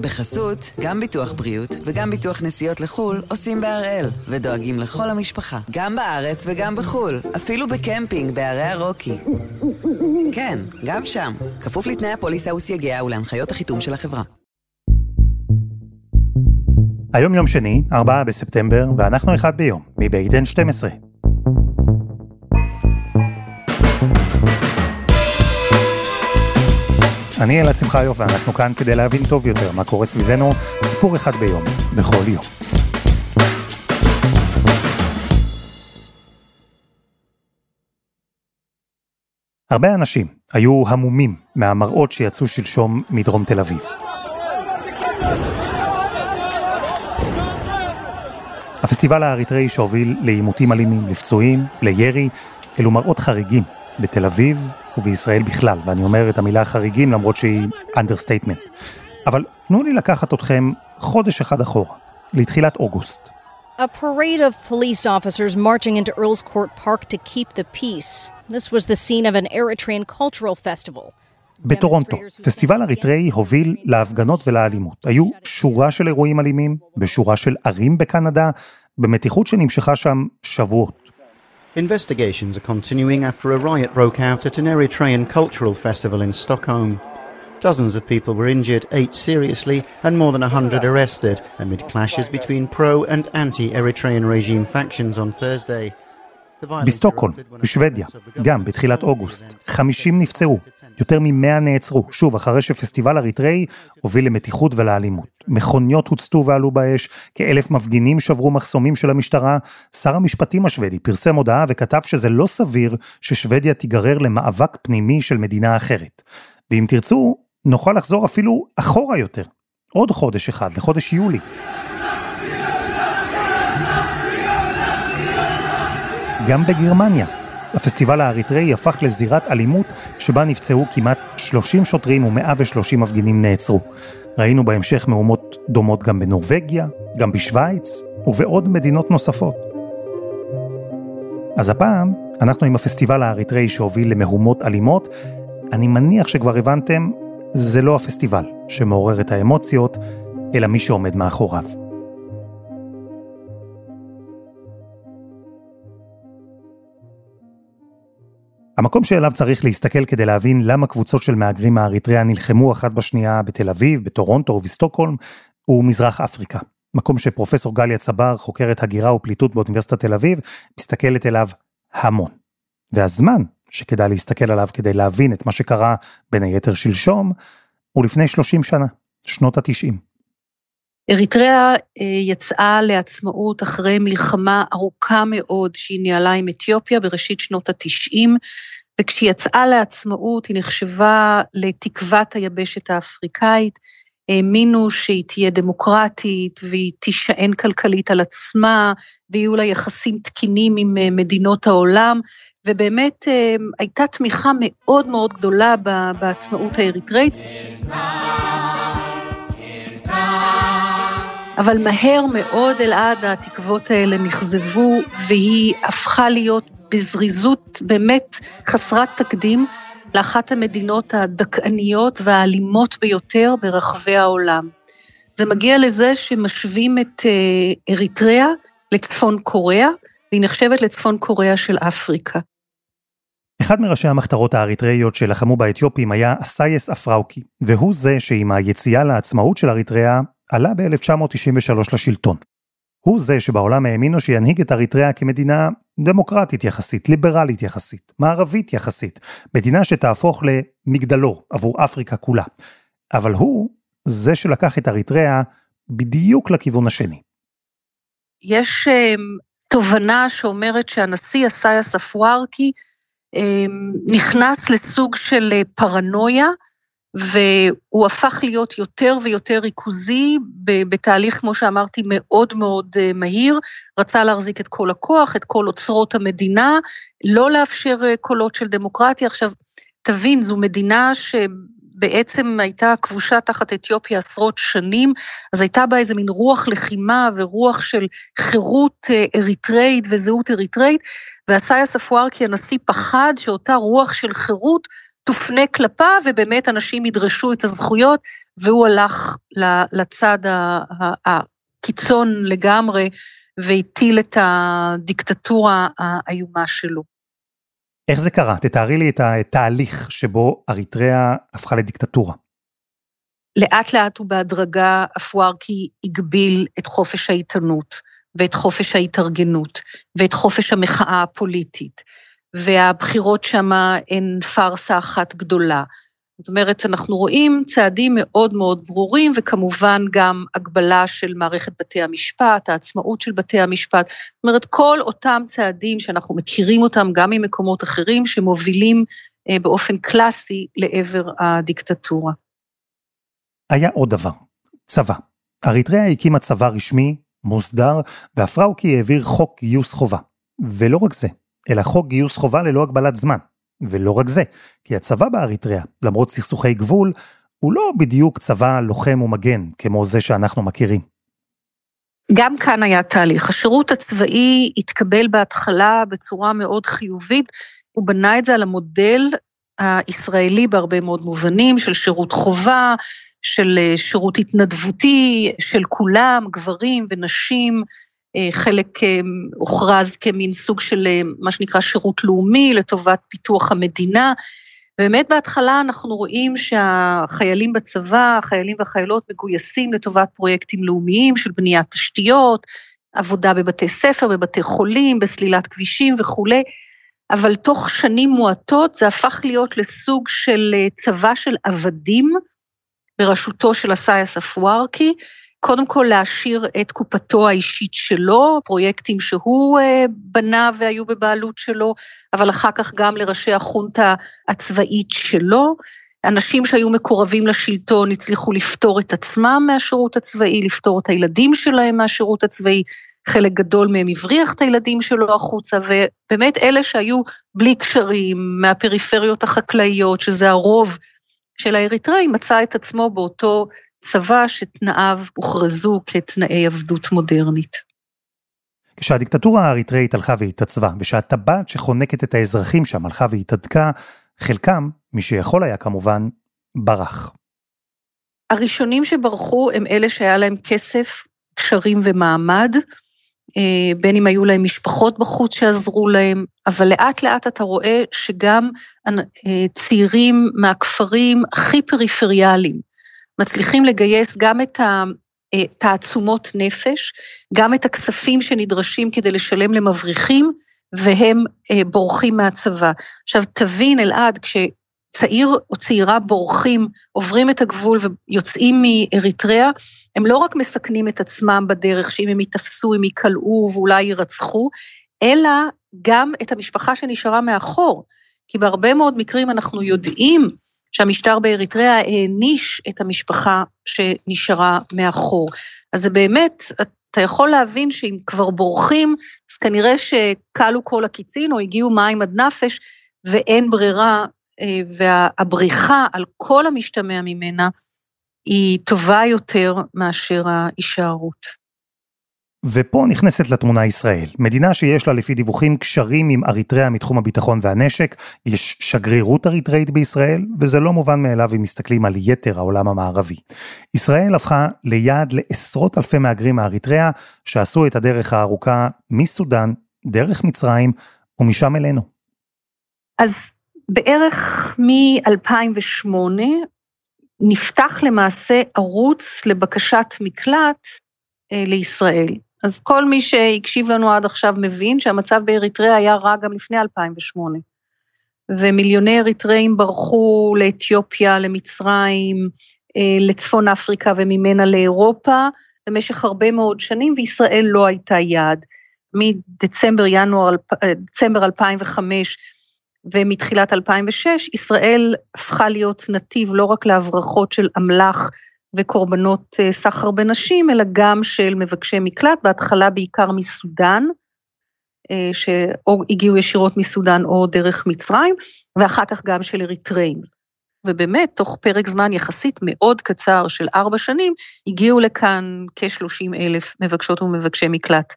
בחסות, גם ביטוח בריאות וגם ביטוח נסיעות לחו"ל עושים בהראל, ודואגים לכל המשפחה, גם בארץ וגם בחו"ל, אפילו בקמפינג בערי הרוקי. כן, גם שם, כפוף לתנאי הפוליסה וסייגיה ולהנחיות החיתום של החברה. היום יום שני, 4 בספטמבר, ואנחנו אחד ביום, מבית N12. אני אלעד שמחיוף ואנחנו כאן כדי להבין טוב יותר מה קורה סביבנו, סיפור אחד ביום, בכל יום. הרבה אנשים היו המומים מהמראות שיצאו שלשום מדרום תל אביב. הפסטיבל האריתראי שהוביל לעימותים אלימים, לפצועים, לירי, אלו מראות חריגים בתל אביב ובישראל בכלל, ואני אומר את המילה חריגים למרות שהיא understatement. אבל תנו לי לקחת אתכם חודש אחד אחורה, לתחילת אוגוסט. A parade of police officers marching into Earl's Court Park to keep the peace. This was the scene of an Eritrean cultural festival. בטורונטו, פסטיבל אריתראי הוביל להפגנות ולאלימות. היו שורה של אירועים אלימים, בשורה של ערים בקנדה, במתיחות שנמשכה שם שבועות. Investigations are continuing after a riot broke out at an Eritrean cultural festival in Stockholm. Dozens of people were injured, eight seriously, and more than a hundred arrested amid clashes between pro and anti-Eritrean regime factions on Thursday. בסטוקהולם, בשוודיה, גם בתחילת אוגוסט, 50 נפצעו, יותר מ-100 נעצרו, שוב, אחרי שפסטיבל אריתראי הוביל למתיחות ולאלימות. מכוניות הוצתו ועלו באש, כאלף מפגינים שברו מחסומים של המשטרה. שר המשפטים השוודי פרסם הודעה וכתב שזה לא סביר ששוודיה תיגרר למאבק פנימי של מדינה אחרת. ואם תרצו, נוכל לחזור אפילו אחורה יותר. עוד חודש אחד, לחודש יולי. גם בגרמניה. הפסטיבל האריתראי הפך לזירת אלימות שבה נפצעו כמעט 30 שוטרים ו-130 מפגינים נעצרו. ראינו בהמשך מהומות דומות גם בנורבגיה, גם בשוויץ ובעוד מדינות נוספות. אז הפעם אנחנו עם הפסטיבל האריתראי שהוביל למהומות אלימות. אני מניח שכבר הבנתם, זה לא הפסטיבל שמעורר את האמוציות, אלא מי שעומד מאחוריו. המקום שאליו צריך להסתכל כדי להבין למה קבוצות של מהגרים מאריתריאה נלחמו אחת בשנייה בתל אביב, בטורונטו ובסטוקהולם, הוא מזרח אפריקה. מקום שפרופסור גליה צבר, חוקרת הגירה ופליטות באוניברסיטת תל אביב, מסתכלת אליו המון. והזמן שכדאי להסתכל עליו כדי להבין את מה שקרה בין היתר שלשום, הוא לפני 30 שנה, שנות ה-90. אריתריאה יצאה לעצמאות אחרי מלחמה ארוכה מאוד שהיא ניהלה עם אתיופיה בראשית שנות התשעים, וכשהיא יצאה לעצמאות היא נחשבה לתקוות היבשת האפריקאית, האמינו שהיא תהיה דמוקרטית והיא תישען כלכלית על עצמה ויהיו לה יחסים תקינים עם מדינות העולם, ובאמת הייתה תמיכה מאוד מאוד גדולה בעצמאות האריתראית. אבל מהר מאוד אלעד התקוות האלה נכזבו והיא הפכה להיות בזריזות באמת חסרת תקדים לאחת המדינות הדכאניות והאלימות ביותר ברחבי העולם. זה מגיע לזה שמשווים את אריתריאה לצפון קוריאה, והיא נחשבת לצפון קוריאה של אפריקה. אחד מראשי המחתרות האריתראיות שלחמו באתיופים היה אסייס אפראוקי, והוא זה שעם היציאה לעצמאות של אריתריאה עלה ב-1993 לשלטון. הוא זה שבעולם האמינו שינהיג את אריתריאה כמדינה דמוקרטית יחסית, ליברלית יחסית, מערבית יחסית, מדינה שתהפוך למגדלור עבור אפריקה כולה. אבל הוא זה שלקח את אריתריאה בדיוק לכיוון השני. יש תובנה שאומרת שהנשיא אסייס אפוארקי נכנס לסוג של פרנויה, והוא הפך להיות יותר ויותר ריכוזי בתהליך, כמו שאמרתי, מאוד מאוד מהיר, רצה להחזיק את כל הכוח, את כל אוצרות המדינה, לא לאפשר קולות של דמוקרטיה. עכשיו, תבין, זו מדינה שבעצם הייתה כבושה תחת אתיופיה עשרות שנים, אז הייתה בה איזה מין רוח לחימה ורוח של חירות אריתראית וזהות אריתראית, ואסאיה ספוארקי הנשיא פחד שאותה רוח של חירות תופנה כלפיו ובאמת אנשים ידרשו את הזכויות, והוא הלך לצד הקיצון לגמרי והטיל את הדיקטטורה האיומה שלו. איך זה קרה? תתארי לי את התהליך שבו אריתריאה הפכה לדיקטטורה. לאט לאט ובהדרגה אפוארקי הגביל את חופש העיתונות ואת חופש ההתארגנות ואת חופש המחאה הפוליטית, והבחירות שמה הן פארסה אחת גדולה. זאת אומרת, אנחנו רואים צעדים מאוד מאוד ברורים, וכמובן גם הגבלה של מערכת בתי המשפט, העצמאות של בתי המשפט. זאת אומרת, כל אותם צעדים שאנחנו מכירים אותם גם ממקומות אחרים, שמובילים אה, באופן קלאסי לעבר הדיקטטורה. היה עוד דבר, צבא. אריתריאה הקימה צבא רשמי, מוסדר, והפראוקי העביר חוק גיוס חובה. ולא רק זה, אלא חוק גיוס חובה ללא הגבלת זמן. ולא רק זה, כי הצבא באריתריאה, למרות סכסוכי גבול, הוא לא בדיוק צבא לוחם ומגן, כמו זה שאנחנו מכירים. גם כאן היה תהליך. השירות הצבאי התקבל בהתחלה בצורה מאוד חיובית, הוא בנה את זה על המודל הישראלי בהרבה מאוד מובנים, של שירות חובה, של אה, שירות התנדבותי, של כולם, גברים ונשים, חלק אה, הוכרז כמין סוג של מה שנקרא שירות לאומי לטובת פיתוח המדינה. באמת בהתחלה אנחנו רואים שהחיילים בצבא, החיילים והחיילות מגויסים לטובת פרויקטים לאומיים של בניית תשתיות, עבודה בבתי ספר, בבתי חולים, בסלילת כבישים וכולי, אבל תוך שנים מועטות זה הפך להיות לסוג של צבא של עבדים, בראשותו של אסאיאס אפוארקי, קודם כל להעשיר את קופתו האישית שלו, פרויקטים שהוא אה, בנה והיו בבעלות שלו, אבל אחר כך גם לראשי החונטה הצבאית שלו. אנשים שהיו מקורבים לשלטון הצליחו לפתור את עצמם מהשירות הצבאי, לפתור את הילדים שלהם מהשירות הצבאי, חלק גדול מהם הבריח את הילדים שלו החוצה, ובאמת אלה שהיו בלי קשרים, מהפריפריות החקלאיות, שזה הרוב של האריתראי מצא את עצמו באותו צבא שתנאיו הוכרזו כתנאי עבדות מודרנית. כשהדיקטטורה האריתראית הלכה והתעצבה, ושהטבעת שחונקת את האזרחים שם הלכה והתהדקה, חלקם, מי שיכול היה כמובן, ברח. הראשונים שברחו הם אלה שהיה להם כסף, קשרים ומעמד, אה, בין אם היו להם משפחות בחוץ שעזרו להם, אבל לאט לאט אתה רואה שגם אה, צעירים מהכפרים הכי פריפריאליים מצליחים לגייס גם את התעצומות אה, נפש, גם את הכספים שנדרשים כדי לשלם למבריחים, והם בורחים מהצבא. עכשיו תבין אלעד, כשצעיר או צעירה בורחים, עוברים את הגבול ויוצאים מאריתריאה, הם לא רק מסכנים את עצמם בדרך, שאם הם ייתפסו, הם ייקלעו ואולי יירצחו, אלא גם את המשפחה שנשארה מאחור. כי בהרבה מאוד מקרים אנחנו יודעים שהמשטר באריתריאה העניש את המשפחה שנשארה מאחור. אז זה באמת, אתה יכול להבין שאם כבר בורחים, אז כנראה שכלו כל הקיצין או הגיעו מים עד נפש, ואין ברירה, אה, והבריחה על כל המשתמע ממנה, היא טובה יותר מאשר ההישארות. ופה נכנסת לתמונה ישראל, מדינה שיש לה לפי דיווחים קשרים עם אריתריאה מתחום הביטחון והנשק, יש שגרירות אריתראית בישראל, וזה לא מובן מאליו אם מסתכלים על יתר העולם המערבי. ישראל הפכה ליעד לעשרות אלפי מהגרים מאריתריאה, שעשו את הדרך הארוכה מסודאן, דרך מצרים, ומשם אלינו. אז בערך מ-2008 נפתח למעשה ערוץ לבקשת מקלט אה, לישראל. אז כל מי שהקשיב לנו עד עכשיו מבין שהמצב באריתריאה היה רע גם לפני 2008. ומיליוני אריתראים ברחו לאתיופיה, למצרים, אה, לצפון אפריקה וממנה לאירופה במשך הרבה מאוד שנים, וישראל לא הייתה יעד. מדצמבר, ינואר, אה, דצמבר 2005 ומתחילת 2006, ישראל הפכה להיות נתיב לא רק להברחות של אמל"ח וקורבנות אה, סחר בנשים, אלא גם של מבקשי מקלט, בהתחלה בעיקר מסודאן, אה, שאו הגיעו ישירות מסודאן או דרך מצרים, ואחר כך גם של אריתראים. ובאמת, תוך פרק זמן יחסית מאוד קצר של ארבע שנים, הגיעו לכאן כ-30 אלף מבקשות ומבקשי מקלט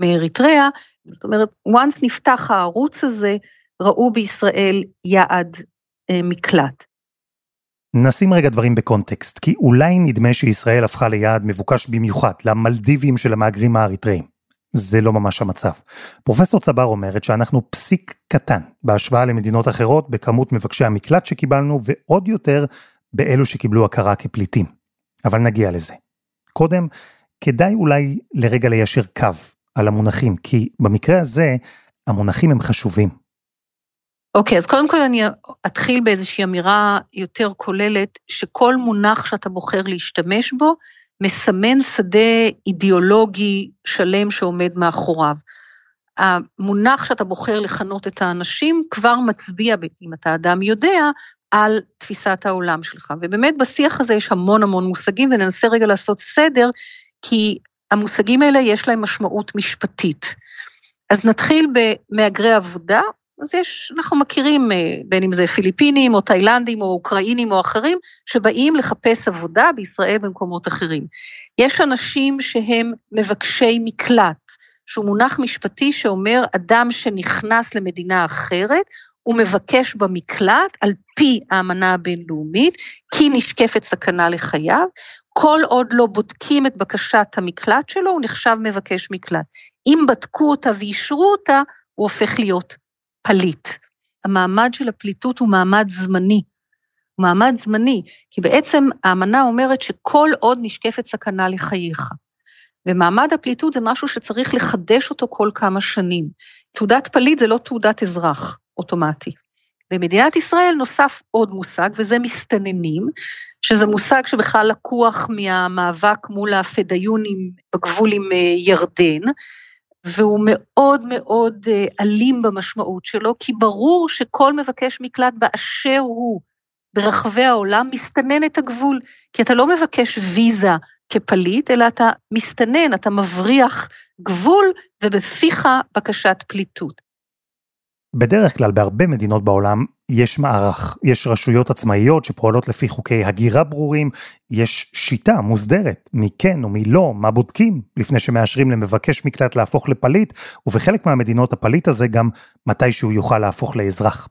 מאריתריאה. זאת אומרת, once נפתח הערוץ הזה, ראו בישראל יעד מקלט. נשים רגע דברים בקונטקסט, כי אולי נדמה שישראל הפכה ליעד מבוקש במיוחד, למלדיבים של המהגרים האריתראים. זה לא ממש המצב. פרופסור צבר אומרת שאנחנו פסיק קטן בהשוואה למדינות אחרות בכמות מבקשי המקלט שקיבלנו, ועוד יותר באלו שקיבלו הכרה כפליטים. אבל נגיע לזה. קודם, כדאי אולי לרגע ליישר קו על המונחים, כי במקרה הזה, המונחים הם חשובים. אוקיי, okay, אז קודם כל אני אתחיל באיזושהי אמירה יותר כוללת, שכל מונח שאתה בוחר להשתמש בו, מסמן שדה אידיאולוגי שלם שעומד מאחוריו. המונח שאתה בוחר לכנות את האנשים כבר מצביע, אם אתה אדם יודע, על תפיסת העולם שלך. ובאמת בשיח הזה יש המון המון מושגים, וננסה רגע לעשות סדר, כי המושגים האלה יש להם משמעות משפטית. אז נתחיל במהגרי עבודה, אז יש, אנחנו מכירים, אה, בין אם זה פיליפינים או תאילנדים או אוקראינים או אחרים, שבאים לחפש עבודה בישראל במקומות אחרים. יש אנשים שהם מבקשי מקלט, שהוא מונח משפטי שאומר אדם שנכנס למדינה אחרת, הוא מבקש במקלט על פי האמנה הבינלאומית, כי נשקפת סכנה לחייו, כל עוד לא בודקים את בקשת המקלט שלו, הוא נחשב מבקש מקלט. אם בדקו אותה ואישרו אותה, הוא הופך להיות פליט. המעמד של הפליטות הוא מעמד זמני. מעמד זמני, כי בעצם האמנה אומרת שכל עוד נשקפת סכנה לחייך. ומעמד הפליטות זה משהו שצריך לחדש אותו כל כמה שנים. תעודת פליט זה לא תעודת אזרח אוטומטי. במדינת ישראל נוסף עוד מושג, וזה מסתננים, שזה מושג שבכלל לקוח מהמאבק מול הפדאיונים בגבול עם אה, ירדן, והוא מאוד מאוד אה, אלים במשמעות שלו, כי ברור שכל מבקש מקלט באשר הוא ברחבי העולם מסתנן את הגבול, כי אתה לא מבקש ויזה כפליט, אלא אתה מסתנן, אתה מבריח גבול ובפיך בקשת פליטות. בדרך כלל בהרבה מדינות בעולם יש מערך, יש רשויות עצמאיות שפועלות לפי חוקי הגירה ברורים, יש שיטה מוסדרת, מי כן ומי לא, מה בודקים, לפני שמאשרים למבקש מקלט להפוך לפליט, ובחלק מהמדינות הפליט הזה גם מתי שהוא יוכל להפוך לאזרח.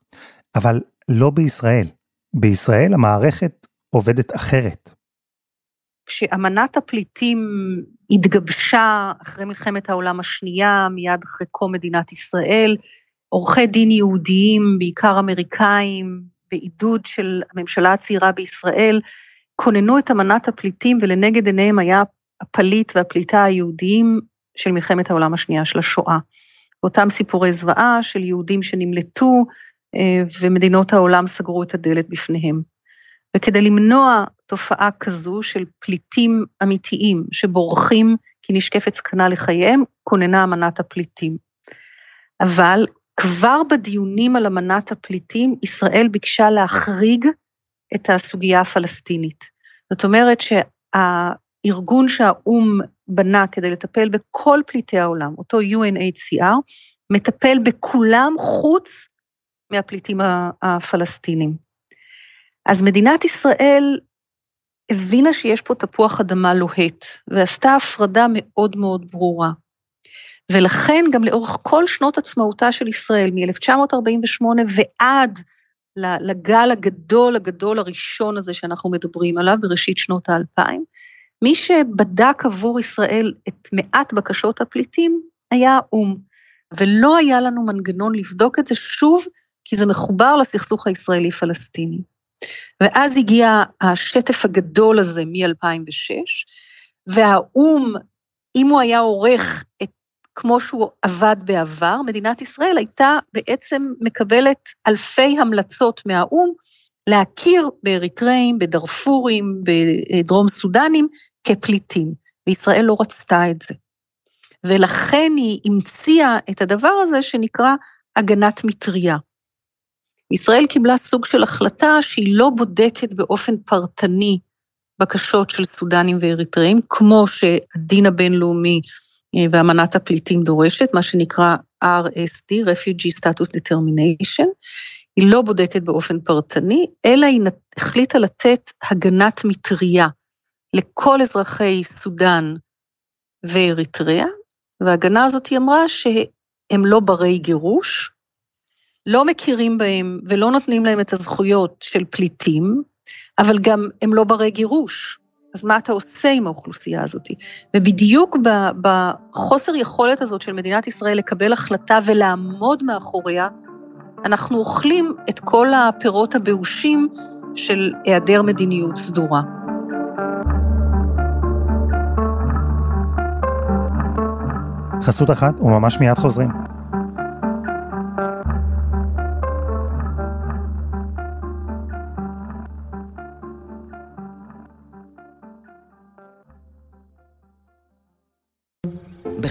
אבל לא בישראל. בישראל המערכת עובדת אחרת. כשאמנת הפליטים התגבשה אחרי מלחמת העולם השנייה, מיד אחרי קום מדינת ישראל, עורכי דין יהודיים, בעיקר אמריקאים, בעידוד של הממשלה הצעירה בישראל, כוננו את אמנת הפליטים ולנגד עיניהם היה הפליט והפליטה היהודיים של מלחמת העולם השנייה של השואה. אותם סיפורי זוועה של יהודים שנמלטו אה, ומדינות העולם סגרו את הדלת בפניהם. וכדי למנוע תופעה כזו של פליטים אמיתיים שבורחים כי נשקפת סכנה לחייהם, כוננה אמנת הפליטים. אבל כבר בדיונים על אמנת הפליטים, ישראל ביקשה להחריג את הסוגיה הפלסטינית. זאת אומרת שהארגון שהאו"ם בנה כדי לטפל בכל פליטי העולם, אותו UNHCR, מטפל בכולם חוץ מהפליטים הפלסטינים. אז מדינת ישראל הבינה שיש פה תפוח אדמה לוהט, ועשתה הפרדה מאוד מאוד ברורה. ולכן גם לאורך כל שנות עצמאותה של ישראל, מ-1948 ועד לגל הגדול הגדול הראשון הזה שאנחנו מדברים עליו בראשית שנות האלפיים, מי שבדק עבור ישראל את מעט בקשות הפליטים היה האו"ם, ולא היה לנו מנגנון לבדוק את זה שוב, כי זה מחובר לסכסוך הישראלי-פלסטיני. ואז הגיע השטף הגדול הזה מ-2006, והאו"ם, אם הוא היה עורך את כמו שהוא עבד בעבר, מדינת ישראל הייתה בעצם מקבלת אלפי המלצות מהאו"ם להכיר באריתראים, בדארפורים, בדרום סודנים כפליטים, וישראל לא רצתה את זה. ולכן היא המציאה את הדבר הזה שנקרא הגנת מטריה. ישראל קיבלה סוג של החלטה שהיא לא בודקת באופן פרטני בקשות של סודנים ואריתראים, כמו שהדין הבינלאומי ואמנת הפליטים דורשת, מה שנקרא RSD, Refugee Status Determination, היא לא בודקת באופן פרטני, אלא היא החליטה לתת הגנת מטריה לכל אזרחי סודאן ואריתריאה, וההגנה הזאת היא אמרה שהם לא ברי גירוש, לא מכירים בהם ולא נותנים להם את הזכויות של פליטים, אבל גם הם לא ברי גירוש. אז מה אתה עושה עם האוכלוסייה הזאת? ובדיוק בחוסר יכולת הזאת של מדינת ישראל לקבל החלטה ולעמוד מאחוריה, אנחנו אוכלים את כל הפירות הבאושים של היעדר מדיניות סדורה. חסות אחת וממש מיד חוזרים.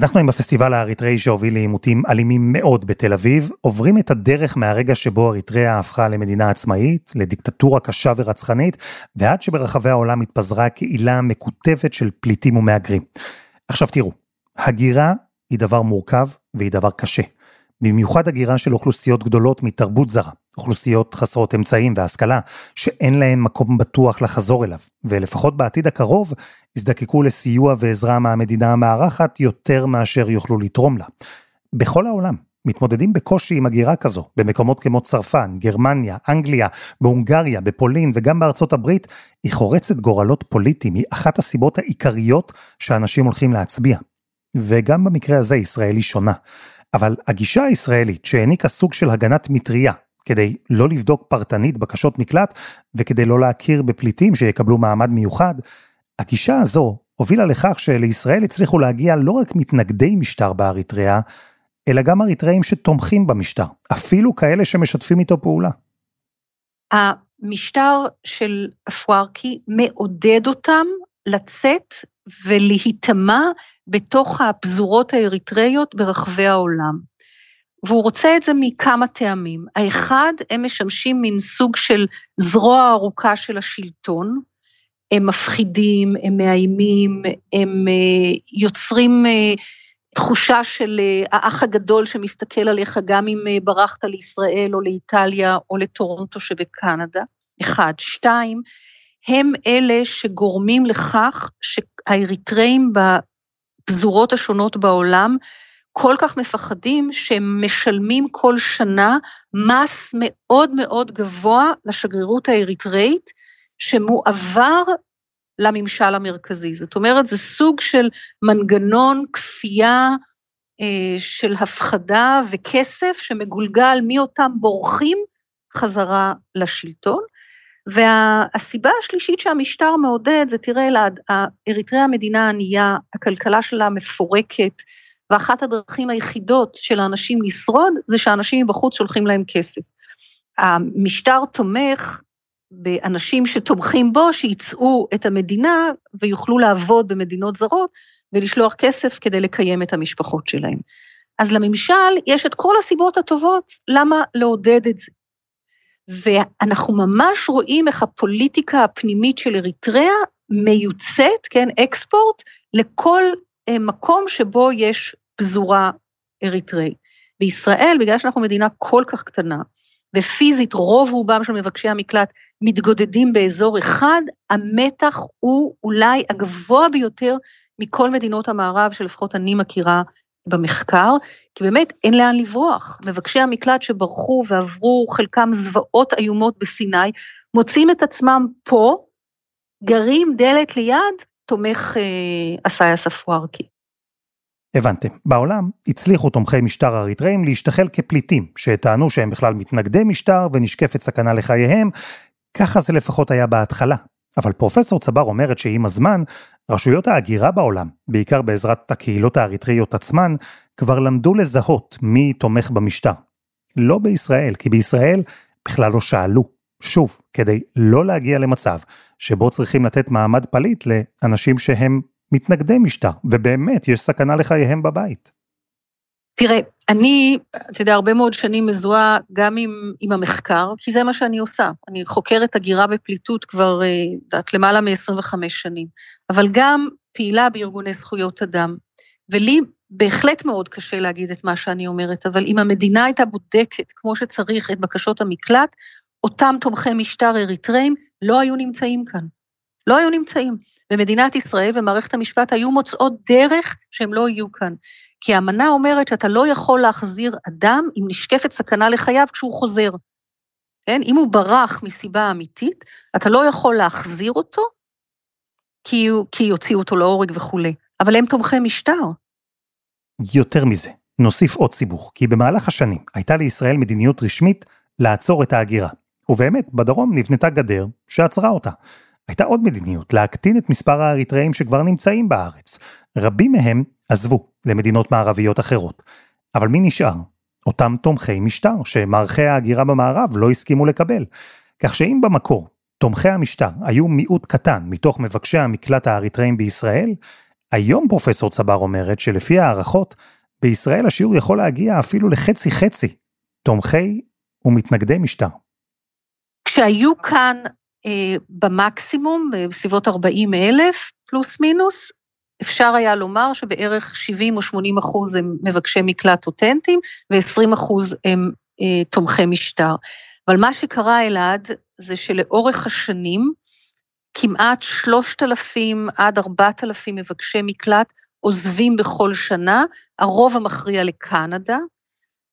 אנחנו עם הפסטיבל האריתראי שהוביל לעימותים אלימים מאוד בתל אביב, עוברים את הדרך מהרגע שבו אריתריאה הפכה למדינה עצמאית, לדיקטטורה קשה ורצחנית, ועד שברחבי העולם התפזרה קהילה מקוטבת של פליטים ומהגרים. עכשיו תראו, הגירה היא דבר מורכב והיא דבר קשה. במיוחד הגירה של אוכלוסיות גדולות מתרבות זרה, אוכלוסיות חסרות אמצעים והשכלה, שאין להן מקום בטוח לחזור אליו, ולפחות בעתיד הקרוב, יזדקקו לסיוע ועזרה מהמדינה המארחת יותר מאשר יוכלו לתרום לה. בכל העולם מתמודדים בקושי עם הגירה כזו, במקומות כמו צרפן, גרמניה, אנגליה, בהונגריה, בפולין וגם בארצות הברית, היא חורצת גורלות פוליטיים, היא אחת הסיבות העיקריות שאנשים הולכים להצביע. וגם במקרה הזה ישראל היא שונה. אבל הגישה הישראלית שהעניקה סוג של הגנת מטריה, כדי לא לבדוק פרטנית בקשות מקלט וכדי לא להכיר בפליטים שיקבלו מעמד מיוחד, הגישה הזו הובילה לכך שלישראל הצליחו להגיע לא רק מתנגדי משטר באריתריאה, אלא גם אריתראים שתומכים במשטר, אפילו כאלה שמשתפים איתו פעולה. המשטר של אפוארקי מעודד אותם לצאת ולהיטמע בתוך הפזורות האריתראיות ברחבי העולם. והוא רוצה את זה מכמה טעמים. האחד, הם משמשים מין סוג של זרוע ארוכה של השלטון, הם מפחידים, הם מאיימים, הם אה, יוצרים אה, תחושה של אה, האח הגדול שמסתכל עליך גם אם ברחת לישראל או לאיטליה או לטורונטו שבקנדה, אחד. שתיים, הם אלה שגורמים לכך שהאריתראים בפזורות השונות בעולם כל כך מפחדים שהם משלמים כל שנה מס מאוד מאוד גבוה לשגרירות האריתראית, שמועבר לממשל המרכזי. זאת אומרת, זה סוג של מנגנון כפייה אה, של הפחדה וכסף שמגולגל מאותם בורחים חזרה לשלטון. והסיבה השלישית שהמשטר מעודד זה, תראה אריתריאה המדינה ענייה, הכלכלה שלה מפורקת, ואחת הדרכים היחידות של האנשים לשרוד זה שאנשים מבחוץ שולחים להם כסף. המשטר תומך באנשים שתומכים בו, שיצאו את המדינה ויוכלו לעבוד במדינות זרות ולשלוח כסף כדי לקיים את המשפחות שלהם. אז לממשל יש את כל הסיבות הטובות למה לעודד את זה. ואנחנו ממש רואים איך הפוליטיקה הפנימית של אריתריאה מיוצאת, כן, אקספורט, לכל אה, מקום שבו יש פזורה אריתראית. בישראל, בגלל שאנחנו מדינה כל כך קטנה, ופיזית רוב רובם של מבקשי המקלט מתגודדים באזור אחד, המתח הוא אולי הגבוה ביותר מכל מדינות המערב שלפחות אני מכירה במחקר, כי באמת אין לאן לברוח. מבקשי המקלט שברחו ועברו חלקם זוועות איומות בסיני, מוצאים את עצמם פה, גרים דלת ליד, תומך אה, ספוארקי. הבנתם. בעולם הצליחו תומכי משטר אריתראים להשתחל כפליטים, שטענו שהם בכלל מתנגדי משטר ונשקפת סכנה לחייהם. ככה זה לפחות היה בהתחלה. אבל פרופסור צבר אומרת שעם הזמן, רשויות ההגירה בעולם, בעיקר בעזרת הקהילות האריתראיות עצמן, כבר למדו לזהות מי תומך במשטר. לא בישראל, כי בישראל בכלל לא שאלו. שוב, כדי לא להגיע למצב שבו צריכים לתת מעמד פליט לאנשים שהם מתנגדי משטר, ובאמת יש סכנה לחייהם בבית. תראה, אני, אתה יודע, הרבה מאוד שנים מזוהה גם עם, עם המחקר, כי זה מה שאני עושה. אני חוקרת הגירה ופליטות כבר, אה, יודעת, למעלה מ-25 שנים, אבל גם פעילה בארגוני זכויות אדם. ולי בהחלט מאוד קשה להגיד את מה שאני אומרת, אבל אם המדינה הייתה בודקת כמו שצריך את בקשות המקלט, אותם תומכי משטר אריתראים לא היו נמצאים כאן. לא היו נמצאים. ומדינת ישראל ומערכת המשפט היו מוצאות דרך שהם לא יהיו כאן. כי האמנה אומרת שאתה לא יכול להחזיר אדם אם נשקפת סכנה לחייו כשהוא חוזר. כן? אם הוא ברח מסיבה אמיתית, אתה לא יכול להחזיר אותו, כי, כי יוציאו אותו להורג וכולי. אבל הם תומכי משטר. יותר מזה, נוסיף עוד סיבוך, כי במהלך השנים הייתה לישראל מדיניות רשמית לעצור את ההגירה. ובאמת, בדרום נבנתה גדר שעצרה אותה. הייתה עוד מדיניות, להקטין את מספר האריתראים שכבר נמצאים בארץ. רבים מהם עזבו למדינות מערביות אחרות. אבל מי נשאר? אותם תומכי משטר, שמערכי ההגירה במערב לא הסכימו לקבל. כך שאם במקור תומכי המשטר היו מיעוט קטן מתוך מבקשי המקלט האריתראים בישראל, היום פרופסור צבר אומרת שלפי הערכות, בישראל השיעור יכול להגיע אפילו לחצי חצי, תומכי ומתנגדי משטר. כשהיו כאן במקסימום, בסביבות 40 אלף, פלוס מינוס, אפשר היה לומר שבערך 70 או 80 אחוז הם מבקשי מקלט אותנטיים, ו-20 אחוז הם אה, תומכי משטר. אבל מה שקרה, אלעד, זה שלאורך השנים, כמעט 3,000 עד 4,000 מבקשי מקלט עוזבים בכל שנה, הרוב המכריע לקנדה,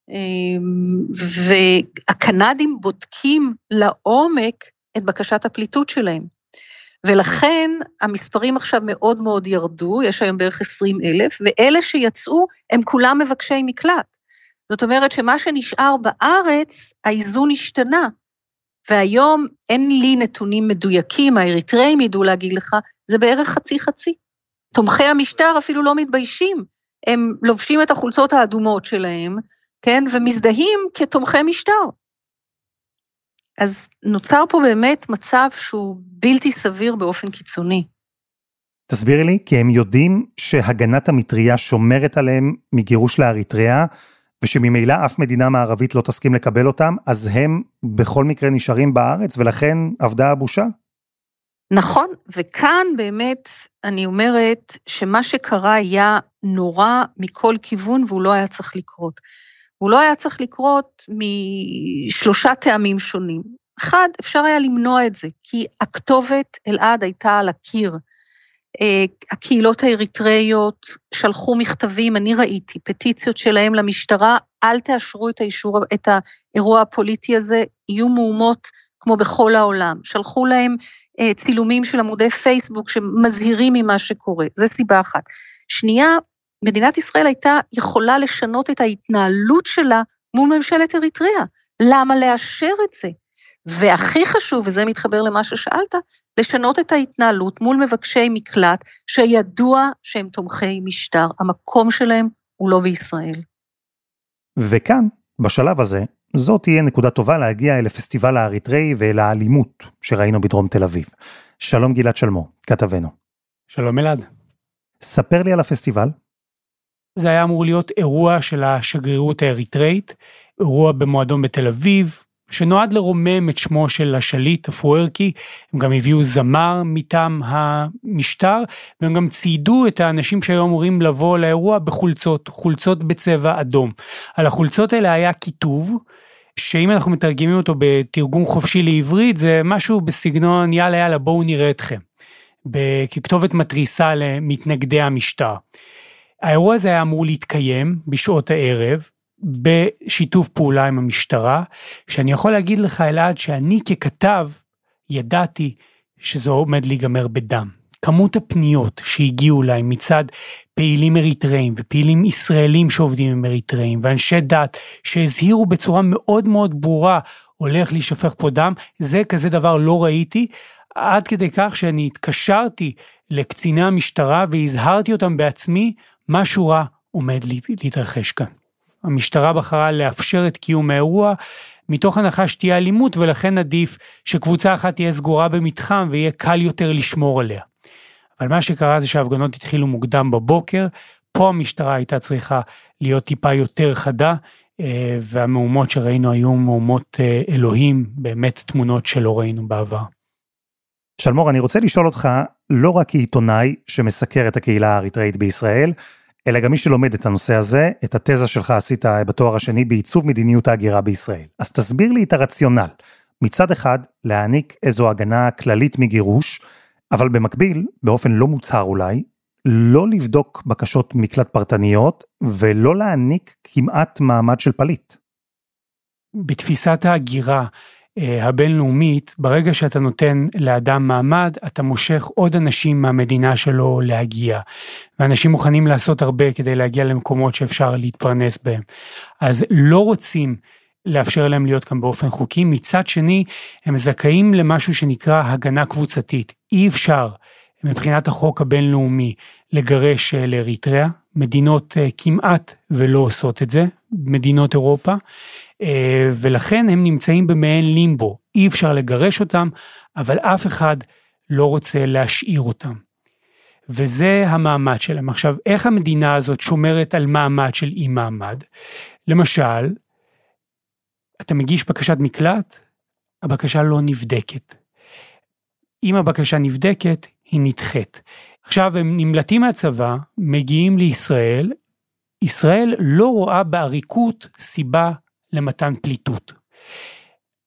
אמ, והקנדים בודקים לעומק את בקשת הפליטות שלהם. ולכן המספרים עכשיו מאוד מאוד ירדו, יש היום בערך 20 אלף, ואלה שיצאו הם כולם מבקשי מקלט. זאת אומרת שמה שנשאר בארץ, האיזון השתנה. והיום אין לי נתונים מדויקים, האריתראים ידעו להגיד לך, זה בערך חצי חצי. תומכי המשטר אפילו לא מתביישים, הם לובשים את החולצות האדומות שלהם, כן, ומזדהים כתומכי משטר. אז נוצר פה באמת מצב שהוא בלתי סביר באופן קיצוני. תסבירי לי, כי הם יודעים שהגנת המטריה שומרת עליהם מגירוש לאריתריאה, ושממילא אף מדינה מערבית לא תסכים לקבל אותם, אז הם בכל מקרה נשארים בארץ, ולכן אבדה הבושה? נכון, וכאן באמת אני אומרת שמה שקרה היה נורא מכל כיוון והוא לא היה צריך לקרות. הוא לא היה צריך לקרות משלושה טעמים שונים. אחד, אפשר היה למנוע את זה, כי הכתובת אלעד הייתה על הקיר. אה, הקהילות האריתראיות שלחו מכתבים, אני ראיתי, פטיציות שלהם למשטרה, אל תאשרו את, האישור, את האירוע הפוליטי הזה, יהיו מהומות כמו בכל העולם. שלחו להם אה, צילומים של עמודי פייסבוק שמזהירים ממה שקורה, זו סיבה אחת. שנייה, מדינת ישראל הייתה יכולה לשנות את ההתנהלות שלה מול ממשלת אריתריאה. למה לאשר את זה? והכי חשוב, וזה מתחבר למה ששאלת, לשנות את ההתנהלות מול מבקשי מקלט שידוע שהם תומכי משטר. המקום שלהם הוא לא בישראל. וכאן, בשלב הזה, זאת תהיה נקודה טובה להגיע אל הפסטיבל האריתראי ואל האלימות שראינו בדרום תל אביב. שלום גלעד שלמו, כתבנו. שלום אלעד. ספר לי על הפסטיבל. זה היה אמור להיות אירוע של השגרירות האריתראית, אירוע במועדון בתל אביב, שנועד לרומם את שמו של השליט הפוארקי, הם גם הביאו זמר מטעם המשטר, והם גם ציידו את האנשים שהיו אמורים לבוא לאירוע בחולצות, חולצות בצבע אדום. על החולצות האלה היה כיתוב, שאם אנחנו מתרגמים אותו בתרגום חופשי לעברית, זה משהו בסגנון יאללה יאללה בואו נראה אתכם. ככתובת מתריסה למתנגדי המשטר. האירוע הזה היה אמור להתקיים בשעות הערב, בשיתוף פעולה עם המשטרה, שאני יכול להגיד לך אלעד שאני ככתב ידעתי שזה עומד להיגמר בדם. כמות הפניות שהגיעו אליי מצד פעילים אריתראים ופעילים ישראלים שעובדים עם אריתראים ואנשי דת שהזהירו בצורה מאוד מאוד ברורה הולך להישפך פה דם, זה כזה דבר לא ראיתי, עד כדי כך שאני התקשרתי לקציני המשטרה והזהרתי אותם בעצמי, משהו רע עומד להתרחש כאן. המשטרה בחרה לאפשר את קיום האירוע מתוך הנחה שתהיה אלימות ולכן עדיף שקבוצה אחת תהיה סגורה במתחם ויהיה קל יותר לשמור עליה. אבל מה שקרה זה שההפגנות התחילו מוקדם בבוקר, פה המשטרה הייתה צריכה להיות טיפה יותר חדה, אה, והמהומות שראינו היו מהומות אה, אלוהים, באמת תמונות שלא ראינו בעבר. שלמור, אני רוצה לשאול אותך, לא רק כעיתונאי שמסקר את הקהילה האריתראית בישראל, אלא גם מי שלומד את הנושא הזה, את התזה שלך עשית בתואר השני בעיצוב מדיניות ההגירה בישראל. אז תסביר לי את הרציונל. מצד אחד, להעניק איזו הגנה כללית מגירוש, אבל במקביל, באופן לא מוצהר אולי, לא לבדוק בקשות מקלט פרטניות ולא להעניק כמעט מעמד של פליט. בתפיסת ההגירה הבינלאומית, ברגע שאתה נותן לאדם מעמד, אתה מושך עוד אנשים מהמדינה שלו להגיע. ואנשים מוכנים לעשות הרבה כדי להגיע למקומות שאפשר להתפרנס בהם. אז לא רוצים לאפשר להם להיות כאן באופן חוקי, מצד שני, הם זכאים למשהו שנקרא הגנה קבוצתית. אי אפשר, מבחינת החוק הבינלאומי, לגרש אה, לאריתריאה, מדינות אה, כמעט ולא עושות את זה, מדינות אירופה, אה, ולכן הם נמצאים במעין לימבו, אי אפשר לגרש אותם, אבל אף אחד לא רוצה להשאיר אותם. וזה המעמד שלהם. עכשיו, איך המדינה הזאת שומרת על מעמד של אי מעמד? למשל, אתה מגיש בקשת מקלט, הבקשה לא נבדקת. אם הבקשה נבדקת, היא נדחית. עכשיו הם נמלטים מהצבא, מגיעים לישראל, ישראל לא רואה בעריקות סיבה למתן פליטות.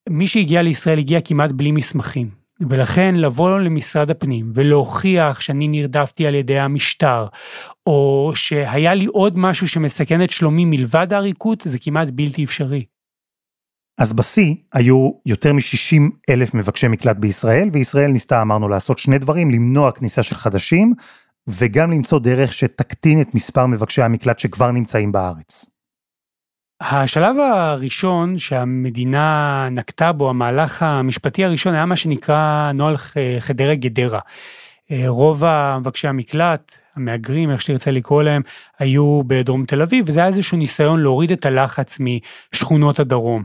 מי שהגיע לישראל הגיע כמעט בלי מסמכים, ולכן לבוא למשרד הפנים ולהוכיח שאני נרדפתי על ידי המשטר, או שהיה לי עוד משהו שמסכן את שלומי מלבד העריקות, זה כמעט בלתי אפשרי. אז בשיא היו יותר מ-60 אלף מבקשי מקלט בישראל, וישראל ניסתה, אמרנו, לעשות שני דברים, למנוע כניסה של חדשים, וגם למצוא דרך שתקטין את מספר מבקשי המקלט שכבר נמצאים בארץ. השלב הראשון שהמדינה נקטה בו, המהלך המשפטי הראשון, היה מה שנקרא נוהל חדרה גדרה. רוב מבקשי המקלט, המהגרים, איך שתרצה לקרוא להם, היו בדרום תל אביב, וזה היה איזשהו ניסיון להוריד את הלחץ משכונות הדרום.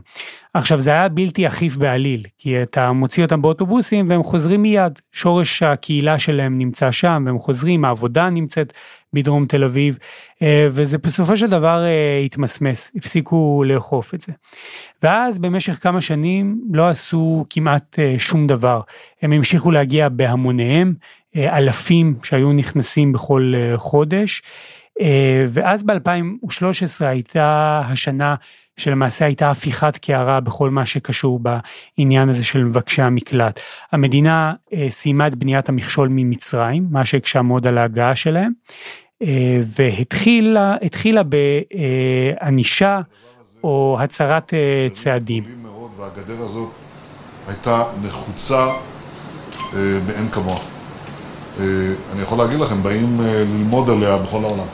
עכשיו, זה היה בלתי אכיף בעליל, כי אתה מוציא אותם באוטובוסים והם חוזרים מיד. שורש הקהילה שלהם נמצא שם, והם חוזרים, העבודה נמצאת בדרום תל אביב, אה, וזה בסופו של דבר אה, התמסמס, הפסיקו לאכוף את זה. ואז במשך כמה שנים לא עשו כמעט אה, שום דבר. הם המשיכו להגיע בהמוניהם, אלפים שהיו נכנסים בכל חודש, ואז ב-2013 הייתה השנה שלמעשה הייתה הפיכת קערה בכל מה שקשור בעניין הזה של מבקשי המקלט. המדינה סיימה את בניית המכשול ממצרים, מה שהקשה מאוד על ההגעה שלהם, והתחילה בענישה או הצהרת צעדים. והגדר הזאת הייתה נחוצה מאין כמוה. אני יכול להגיד לכם, באים ללמוד עליה בכל העולם.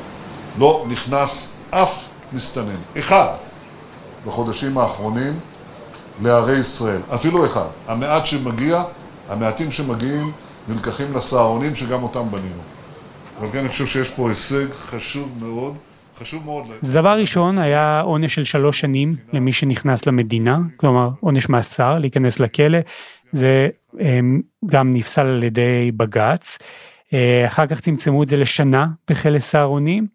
לא נכנס אף מסתנן, אחד, בחודשים האחרונים לערי ישראל, אפילו אחד. המעט שמגיע, המעטים שמגיעים, נלקחים לסהרונים שגם אותם בנינו. אבל כן, אני חושב שיש פה הישג חשוב מאוד. חשוב מאוד. אז דבר ראשון היה עונש של שלוש שנים למי שנכנס למדינה, כלומר עונש מאסר, להיכנס לכלא, זה אמ, גם נפסל על ידי בג"ץ. אה, אחר כך צמצמו את זה לשנה בכלא סהרונים,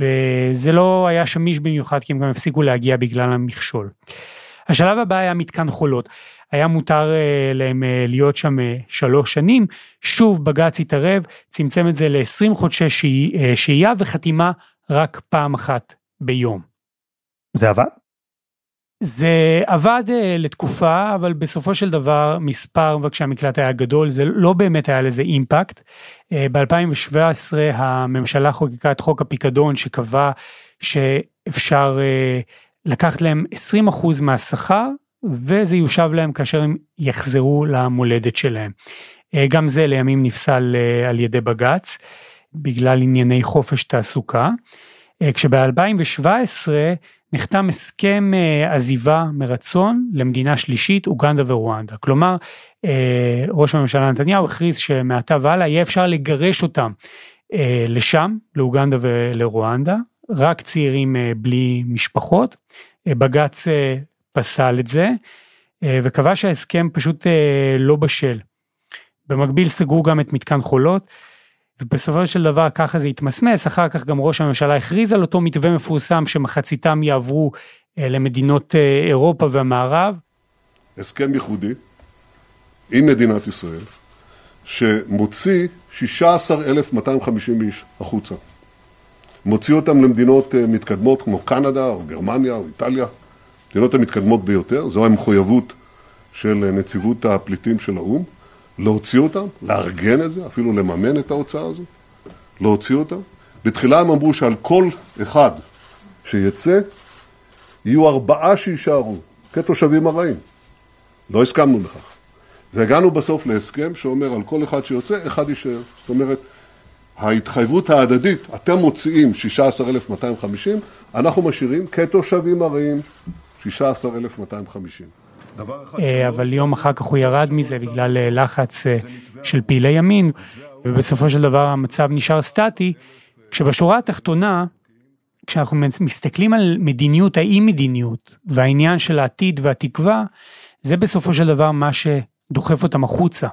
וזה לא היה שמיש במיוחד כי הם גם הפסיקו להגיע בגלל המכשול. השלב הבא היה מתקן חולות. היה מותר uh, להם uh, להיות שם שלוש שנים, שוב בג"ץ התערב, צמצם את זה ל-20 חודשי שהייה וחתימה רק פעם אחת ביום. זה עבד? זה עבד uh, לתקופה, אבל בסופו של דבר מספר מבקשי המקלט היה גדול, זה לא באמת היה לזה אימפקט. Uh, ב-2017 הממשלה חוקקה את חוק הפיקדון שקבע שאפשר uh, לקחת להם 20% מהשכר וזה יושב להם כאשר הם יחזרו למולדת שלהם. גם זה לימים נפסל על ידי בג"ץ, בגלל ענייני חופש תעסוקה. כשב-2017 נחתם הסכם עזיבה מרצון למדינה שלישית, אוגנדה ורואנדה. כלומר, ראש הממשלה נתניהו הכריז שמעתה והלאה יהיה אפשר לגרש אותם לשם, לאוגנדה ולרואנדה, רק צעירים בלי משפחות. בג"ץ פסל את זה, וקבע שההסכם פשוט לא בשל. במקביל סגרו גם את מתקן חולות, ובסופו של דבר ככה זה התמסמס, אחר כך גם ראש הממשלה הכריז על אותו מתווה מפורסם שמחציתם יעברו למדינות אירופה והמערב. הסכם ייחודי עם מדינת ישראל, שמוציא 16,250 איש החוצה. מוציא אותם למדינות אה, מתקדמות כמו קנדה או גרמניה או איטליה, מדינות המתקדמות ביותר, זו המחויבות של אה, נציבות הפליטים של האו"ם, להוציא אותם, לארגן את זה, אפילו לממן את ההוצאה הזו, להוציא אותם. בתחילה הם אמרו שעל כל אחד שיצא, יהיו ארבעה שיישארו כתושבים ארעיים. לא הסכמנו לכך. והגענו בסוף להסכם שאומר על כל אחד שיוצא, אחד יישאר. זאת אומרת, ההתחייבות ההדדית, אתם מוציאים 16,250, אנחנו משאירים כתושבים ארעיים 16,250. אה, אבל יום אחר כך הוא ירד מזה בגלל אה, לחץ אה, של פעילי ימין, ובסופו של דבר המצב נשאר סטטי, כשבשורה התחתונה, כשאנחנו מסתכלים על מדיניות האי מדיניות והעניין של העתיד והתקווה, זה בסופו של דבר מה שדוחף אותם החוצה.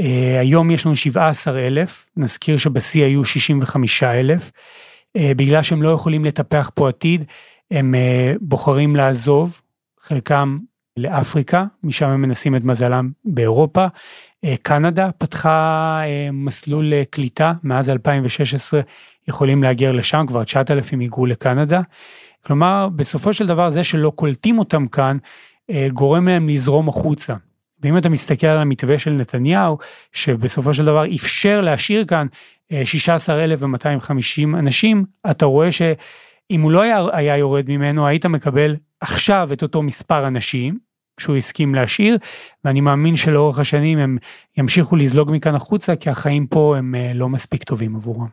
Uh, היום יש לנו 17 אלף, נזכיר שבשיא היו 65 אלף, uh, בגלל שהם לא יכולים לטפח פה עתיד, הם uh, בוחרים לעזוב, חלקם לאפריקה, משם הם מנסים את מזלם באירופה. קנדה פתחה מסלול קליטה, מאז 2016 יכולים להגר לשם, כבר 9,000 היגרו לקנדה. כלומר, בסופו של דבר זה שלא קולטים אותם כאן, גורם להם לזרום החוצה. ואם אתה מסתכל על המתווה של נתניהו, שבסופו של דבר אפשר להשאיר כאן 16,250 אה, אנשים, אתה רואה שאם הוא לא היה, היה יורד ממנו, היית מקבל עכשיו את אותו מספר אנשים, שהוא הסכים להשאיר, ואני מאמין שלאורך השנים הם ימשיכו לזלוג מכאן החוצה, כי החיים פה הם אה, לא מספיק טובים עבורם.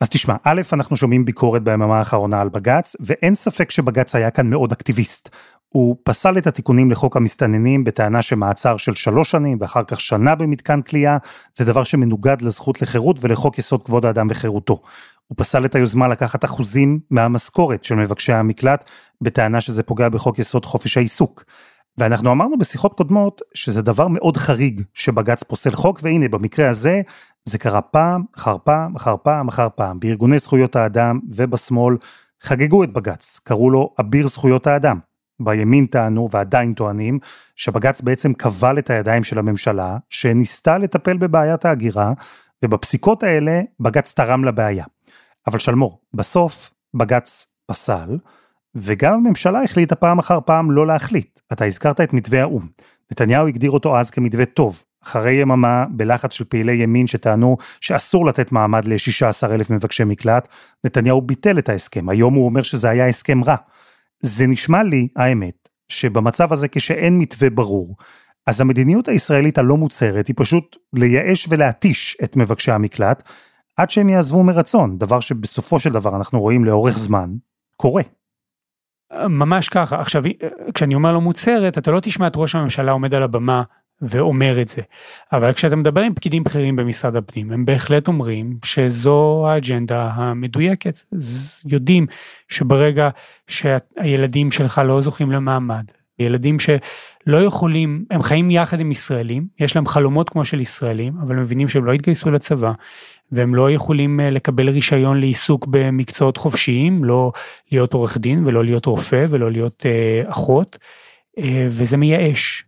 אז תשמע, א', אנחנו שומעים ביקורת ביממה האחרונה על בג"ץ, ואין ספק שבג"ץ היה כאן מאוד אקטיביסט. הוא פסל את התיקונים לחוק המסתננים בטענה שמעצר של שלוש שנים ואחר כך שנה במתקן כליאה, זה דבר שמנוגד לזכות לחירות ולחוק יסוד כבוד האדם וחירותו. הוא פסל את היוזמה לקחת אחוזים מהמשכורת של מבקשי המקלט, בטענה שזה פוגע בחוק יסוד חופש העיסוק. ואנחנו אמרנו בשיחות קודמות שזה דבר מאוד חריג שבג"ץ פוסל חוק, והנה במקרה הזה זה קרה פעם אחר פעם אחר פעם אחר פעם. בארגוני זכויות האדם ובשמאל חגגו את בג"ץ, קראו לו אביר זכויות האדם. בימין טענו ועדיין טוענים שבג"ץ בעצם כבל את הידיים של הממשלה, שניסתה לטפל בבעיית ההגירה, ובפסיקות האלה בג"ץ תרם לבעיה. אבל שלמור, בסוף בג"ץ פסל, וגם הממשלה החליטה פעם אחר פעם לא להחליט. אתה הזכרת את מתווה האו"ם. נתניהו הגדיר אותו אז כמתווה טוב. אחרי יממה, בלחץ של פעילי ימין שטענו שאסור לתת מעמד ל-16 אלף מבקשי מקלט, נתניהו ביטל את ההסכם. היום הוא אומר שזה היה הסכם רע. זה נשמע לי, האמת, שבמצב הזה כשאין מתווה ברור, אז המדיניות הישראלית הלא מוצהרת היא פשוט לייאש ולהתיש את מבקשי המקלט, עד שהם יעזבו מרצון, דבר שבסופו של דבר אנחנו רואים לאורך זמן, קורה. ממש ככה. עכשיו, כשאני אומר לא מוצהרת, אתה לא תשמע את ראש הממשלה עומד על הבמה ואומר את זה. אבל כשאתה מדבר עם פקידים בכירים במשרד הפנים, הם בהחלט אומרים שזו האג'נדה המדויקת. יודעים שברגע שהילדים שלך לא זוכים למעמד, ילדים שלא יכולים, הם חיים יחד עם ישראלים, יש להם חלומות כמו של ישראלים, אבל הם מבינים שהם לא יתגייסו לצבא, והם לא יכולים אה, לקבל רישיון לעיסוק במקצועות חופשיים, לא להיות עורך דין ולא להיות רופא ולא להיות אה, אחות, אה, וזה מייאש.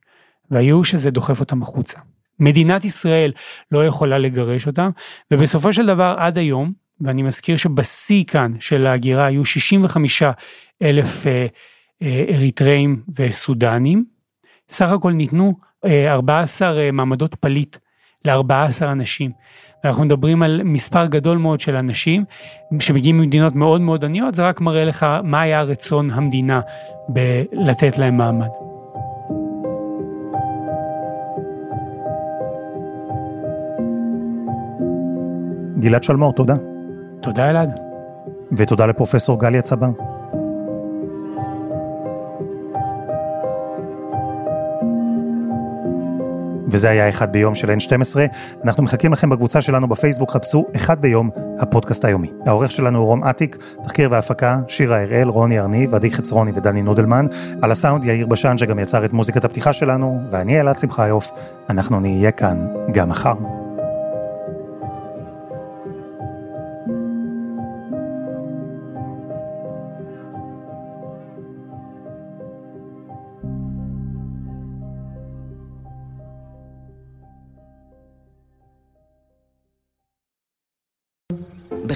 והייאוש הזה דוחף אותם החוצה. מדינת ישראל לא יכולה לגרש אותם, ובסופו של דבר עד היום, ואני מזכיר שבשיא כאן של ההגירה היו 65 אלף אה, אריתראים וסודנים, סך הכל ניתנו 14 אה, מעמדות פליט ל-14 אנשים. אנחנו מדברים על מספר גדול מאוד של אנשים שמגיעים ממדינות מאוד מאוד עניות, זה רק מראה לך מה היה רצון המדינה בלתת להם מעמד. גלעד שלמור, תודה. תודה אלעד. ותודה לפרופסור גליה צבן. וזה היה אחד ביום של N12. אנחנו מחכים לכם בקבוצה שלנו בפייסבוק, חפשו אחד ביום, הפודקאסט היומי. העורך שלנו הוא רום אטיק, תחקיר והפקה, שירה הראל, רוני ארניב, עדי חצרוני ודני נודלמן. על הסאונד יאיר בשן שגם יצר את מוזיקת הפתיחה שלנו, ואני אלעד שמחיוף, אנחנו נהיה כאן גם מחר.